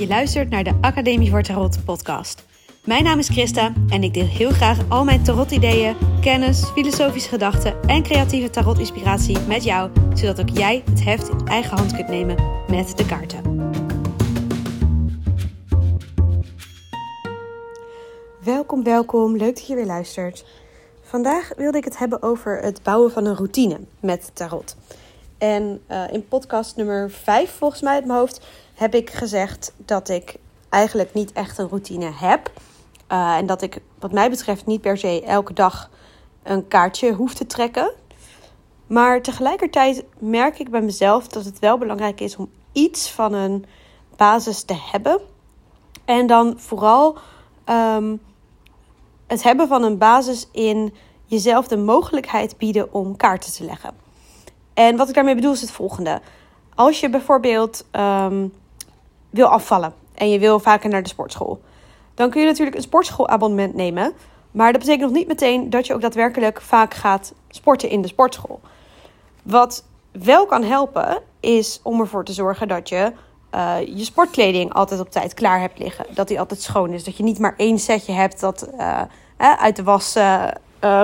Je luistert naar de Academie voor Tarot podcast. Mijn naam is Christa en ik deel heel graag al mijn tarot-ideeën, kennis, filosofische gedachten en creatieve tarot-inspiratie met jou, zodat ook jij het heft in eigen hand kunt nemen met de kaarten. Welkom, welkom. Leuk dat je weer luistert. Vandaag wilde ik het hebben over het bouwen van een routine met tarot. En uh, in podcast nummer 5, volgens mij uit mijn hoofd, heb ik gezegd dat ik eigenlijk niet echt een routine heb. Uh, en dat ik, wat mij betreft, niet per se elke dag een kaartje hoef te trekken. Maar tegelijkertijd merk ik bij mezelf dat het wel belangrijk is om iets van een basis te hebben. En dan vooral um, het hebben van een basis in jezelf de mogelijkheid bieden om kaarten te leggen. En wat ik daarmee bedoel is het volgende. Als je bijvoorbeeld um, wil afvallen en je wil vaker naar de sportschool, dan kun je natuurlijk een sportschoolabonnement nemen. Maar dat betekent nog niet meteen dat je ook daadwerkelijk vaak gaat sporten in de sportschool. Wat wel kan helpen, is om ervoor te zorgen dat je uh, je sportkleding altijd op tijd klaar hebt liggen. Dat die altijd schoon is. Dat je niet maar één setje hebt dat uh, uit de was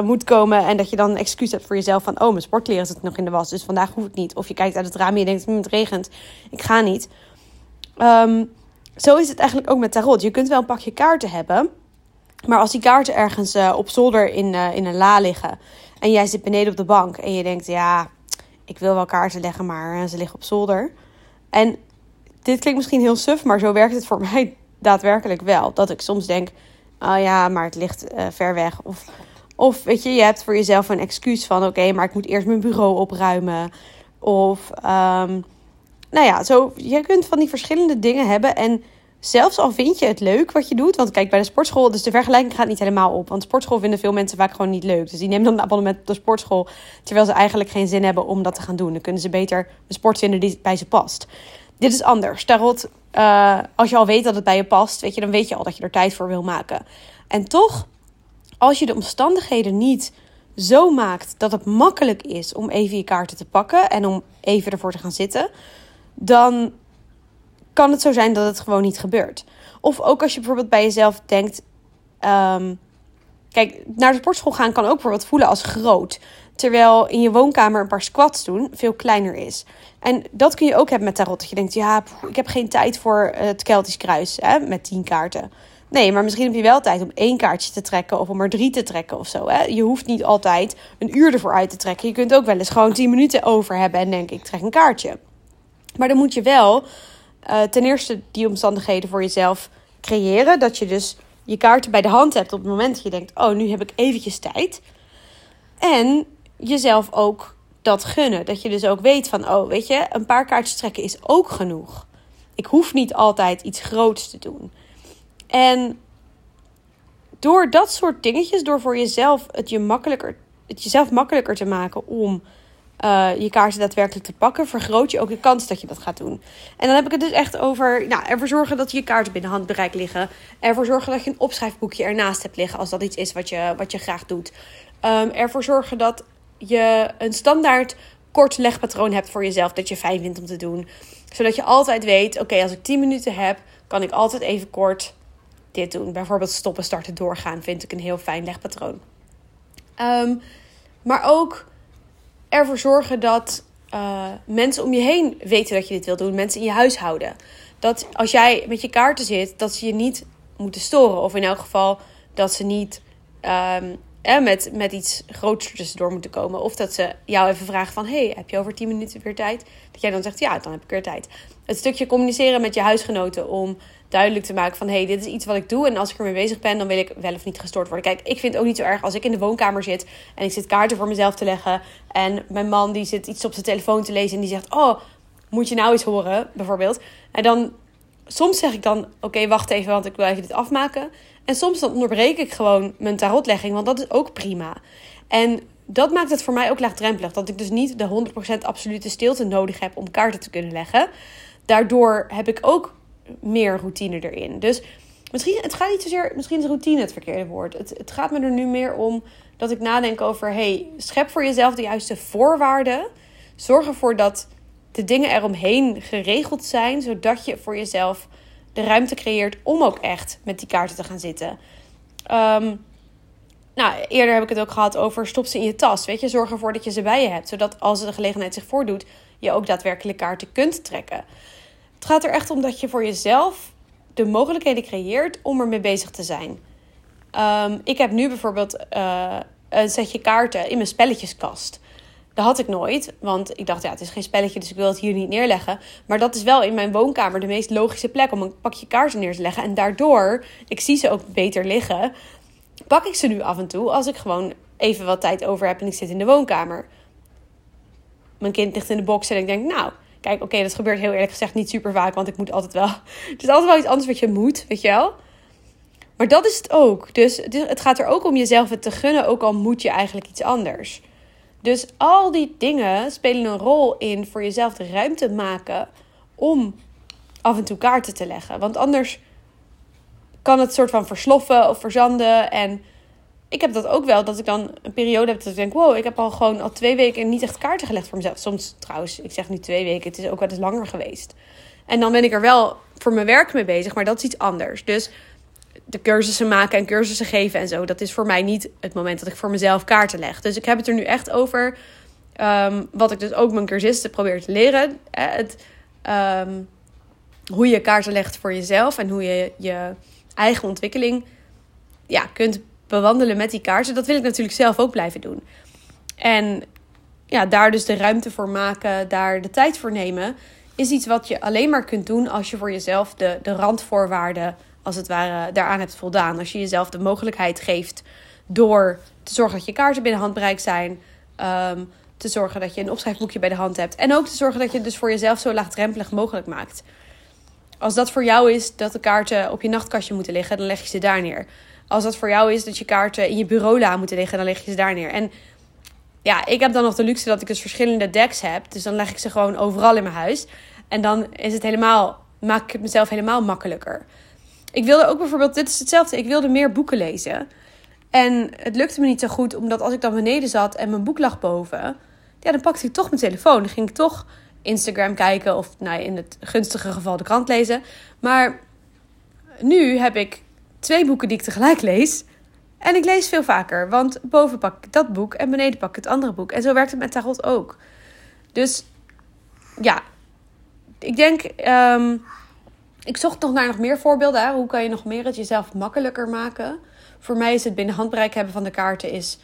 moet komen. En dat je dan een excuus hebt voor jezelf van... oh, mijn sportkleren zitten nog in de was, dus vandaag hoef ik niet. Of je kijkt uit het raam en je denkt, hm, het regent, ik ga niet. Um, zo is het eigenlijk ook met tarot. Je kunt wel een pakje kaarten hebben... maar als die kaarten ergens op zolder in, in een la liggen... en jij zit beneden op de bank en je denkt... ja, ik wil wel kaarten leggen, maar ze liggen op zolder... En dit klinkt misschien heel suf, maar zo werkt het voor mij daadwerkelijk wel. Dat ik soms denk, oh ja, maar het ligt ver weg. Of, of weet je, je hebt voor jezelf een excuus van, oké, maar ik moet eerst mijn bureau opruimen. Of, um, nou ja, zo, je kunt van die verschillende dingen hebben. En zelfs al vind je het leuk wat je doet. Want kijk, bij de sportschool, dus de vergelijking gaat niet helemaal op. Want sportschool vinden veel mensen vaak gewoon niet leuk. Dus die nemen dan een abonnement op de sportschool. Terwijl ze eigenlijk geen zin hebben om dat te gaan doen. Dan kunnen ze beter een sport vinden die bij ze past. Dit is anders. Tarot, uh, als je al weet dat het bij je past, weet je, dan weet je al dat je er tijd voor wil maken. En toch, als je de omstandigheden niet zo maakt dat het makkelijk is om even je kaarten te pakken en om even ervoor te gaan zitten, dan kan het zo zijn dat het gewoon niet gebeurt. Of ook als je bijvoorbeeld bij jezelf denkt. Um, kijk, naar de sportschool gaan kan ook bijvoorbeeld voelen als groot. Terwijl in je woonkamer een paar squats doen veel kleiner is. En dat kun je ook hebben met tarot. Dat je denkt, ja, ik heb geen tijd voor het Keltisch kruis hè, met tien kaarten. Nee, maar misschien heb je wel tijd om één kaartje te trekken of om er drie te trekken of zo. Hè? Je hoeft niet altijd een uur ervoor uit te trekken. Je kunt ook wel eens gewoon tien minuten over hebben en denk ik trek een kaartje. Maar dan moet je wel uh, ten eerste die omstandigheden voor jezelf creëren. Dat je dus je kaarten bij de hand hebt op het moment dat je denkt, oh, nu heb ik eventjes tijd. En jezelf ook dat gunnen. Dat je dus ook weet van, oh, weet je, een paar kaartjes trekken is ook genoeg. Ik hoef niet altijd iets groots te doen. En door dat soort dingetjes, door voor jezelf het, je makkelijker, het jezelf makkelijker te maken om uh, je kaarten daadwerkelijk te pakken, vergroot je ook de kans dat je dat gaat doen. En dan heb ik het dus echt over nou, ervoor zorgen dat je kaarten binnen handbereik liggen. Ervoor zorgen dat je een opschrijfboekje ernaast hebt liggen als dat iets is wat je, wat je graag doet. Um, ervoor zorgen dat je een standaard kort legpatroon hebt voor jezelf dat je fijn vindt om te doen. Zodat je altijd weet, oké, als ik 10 minuten heb, kan ik altijd even kort dit doen. Bijvoorbeeld stoppen, starten, doorgaan vind ik een heel fijn legpatroon. Um, maar ook ervoor zorgen dat uh, mensen om je heen weten dat je dit wil doen. Mensen in je huishouden. Dat als jij met je kaarten zit, dat ze je niet moeten storen. Of in elk geval dat ze niet um, eh, met, met iets groots tussendoor moeten komen. Of dat ze jou even vragen van... hey, heb je over 10 minuten weer tijd? Dat jij dan zegt, ja, dan heb ik weer tijd. Het stukje communiceren met je huisgenoten om duidelijk te maken van... hey, dit is iets wat ik doe en als ik ermee bezig ben... dan wil ik wel of niet gestoord worden. Kijk, ik vind het ook niet zo erg als ik in de woonkamer zit... en ik zit kaarten voor mezelf te leggen... en mijn man die zit iets op zijn telefoon te lezen... en die zegt, oh, moet je nou iets horen, bijvoorbeeld. En dan, soms zeg ik dan, oké, wacht even, want ik wil even dit afmaken... En soms dan onderbreek ik gewoon mijn tarotlegging, want dat is ook prima. En dat maakt het voor mij ook laagdrempelig. Dat ik dus niet de 100% absolute stilte nodig heb om kaarten te kunnen leggen. Daardoor heb ik ook meer routine erin. Dus misschien, het gaat niet zozeer, misschien is routine het verkeerde woord. Het, het gaat me er nu meer om dat ik nadenk over: hey, schep voor jezelf de juiste voorwaarden. Zorg ervoor dat de dingen eromheen geregeld zijn, zodat je voor jezelf de ruimte creëert om ook echt met die kaarten te gaan zitten. Ehm, nou, eerder heb ik het ook gehad over stop ze in je tas. Weet je, zorg ervoor dat je ze bij je hebt. Zodat als de gelegenheid zich voordoet, je ook daadwerkelijk kaarten kunt trekken. Het gaat er echt om dat je voor jezelf de mogelijkheden creëert om ermee bezig te zijn. Ehm, ik heb nu bijvoorbeeld uh, een setje kaarten in mijn spelletjeskast. Dat had ik nooit, want ik dacht, ja, het is geen spelletje, dus ik wil het hier niet neerleggen. Maar dat is wel in mijn woonkamer de meest logische plek om een pakje kaarten neer te leggen. En daardoor, ik zie ze ook beter liggen, pak ik ze nu af en toe als ik gewoon even wat tijd over heb en ik zit in de woonkamer. Mijn kind ligt in de box en ik denk, nou, kijk, oké, dat gebeurt heel eerlijk gezegd niet super vaak, want ik moet altijd wel. Het is altijd wel iets anders wat je moet, weet je wel. Maar dat is het ook. Dus het gaat er ook om jezelf te gunnen, ook al moet je eigenlijk iets anders. Dus al die dingen spelen een rol in voor jezelf de ruimte maken om af en toe kaarten te leggen. Want anders kan het soort van versloffen of verzanden. En ik heb dat ook wel, dat ik dan een periode heb dat ik denk... wow, ik heb al gewoon al twee weken niet echt kaarten gelegd voor mezelf. Soms trouwens, ik zeg nu twee weken, het is ook wel eens langer geweest. En dan ben ik er wel voor mijn werk mee bezig, maar dat is iets anders. Dus de cursussen maken en cursussen geven en zo. Dat is voor mij niet het moment dat ik voor mezelf kaarten leg. Dus ik heb het er nu echt over. Ehm, wat ik dus ook mijn cursisten probeer te leren. Het, ehm, hoe je kaarten legt voor jezelf en hoe je je eigen ontwikkeling ja, kunt bewandelen met die kaarten. Dat wil ik natuurlijk zelf ook blijven doen. En ja, daar dus de ruimte voor maken, daar de tijd voor nemen, is iets wat je alleen maar kunt doen als je voor jezelf de, de randvoorwaarden als het ware daaraan hebt voldaan. Als je jezelf de mogelijkheid geeft door te zorgen dat je kaarten binnen handbereik zijn. Ehm, te zorgen dat je een opschrijfboekje bij de hand hebt. En ook te zorgen dat je het dus voor jezelf zo laagdrempelig mogelijk maakt. Als dat voor jou is dat de kaarten op je nachtkastje moeten liggen, dan leg je ze daar neer. Als dat voor jou is dat je kaarten in je bureau moeten liggen, dan leg je ze daar neer. En ja, ik heb dan nog de luxe dat ik dus verschillende decks heb. Dus dan leg ik ze gewoon overal in mijn huis. En dan is het helemaal, maak ik het mezelf helemaal makkelijker. Ik wilde ook bijvoorbeeld, dit is hetzelfde, ik wilde meer boeken lezen. En het lukte me niet zo goed, omdat als ik dan beneden zat en mijn boek lag boven, ja, dan pakte ik toch mijn telefoon. Dan ging ik toch Instagram kijken of nou, in het gunstige geval de krant lezen. Maar nu heb ik twee boeken die ik tegelijk lees. En ik lees veel vaker, want boven pak ik dat boek en beneden pak ik het andere boek. En zo werkt het met tarot ook. Dus ja, ik denk um, ik zocht nog naar nog meer voorbeelden. Hè? Hoe kan je nog meer het jezelf makkelijker maken? Voor mij is het binnen handbereik hebben van de kaarten is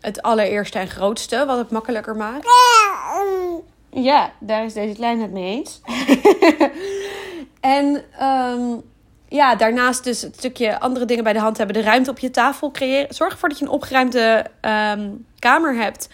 het allereerste en grootste wat het makkelijker maakt. Ja, daar is deze klein het mee eens. en um, ja, daarnaast dus het stukje andere dingen bij de hand hebben. De ruimte op je tafel creëren. Zorg ervoor dat je een opgeruimde um, kamer hebt.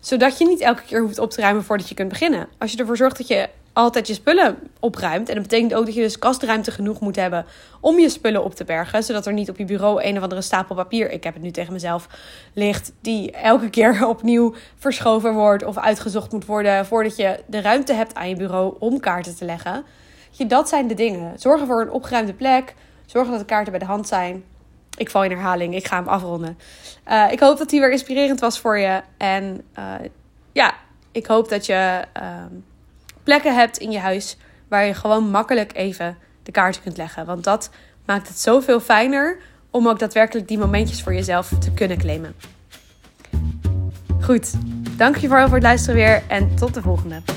Zodat je niet elke keer hoeft op te ruimen voordat je kunt beginnen. Als je ervoor zorgt dat je altijd je spullen opruimt. En dat betekent ook dat je dus kastruimte genoeg moet hebben om je spullen op te bergen. Zodat er niet op je bureau een of andere stapel papier, ik heb het nu tegen mezelf, ligt. Die elke keer opnieuw verschoven wordt of uitgezocht moet worden. Voordat je de ruimte hebt aan je bureau om kaarten te leggen. Dat zijn de dingen. Zorg voor een opgeruimde plek. Zorg dat de kaarten bij de hand zijn. Ik val in herhaling, ik ga hem afronden. Uh, ik hoop dat die weer inspirerend was voor je. En uh, ja, ik hoop dat je. Uh, plekken hebt in je huis waar je gewoon makkelijk even de kaarten kunt leggen. Want dat maakt het zoveel fijner om ook daadwerkelijk die momentjes voor jezelf te kunnen claimen. Goed, dank je voor het luisteren weer en tot de volgende.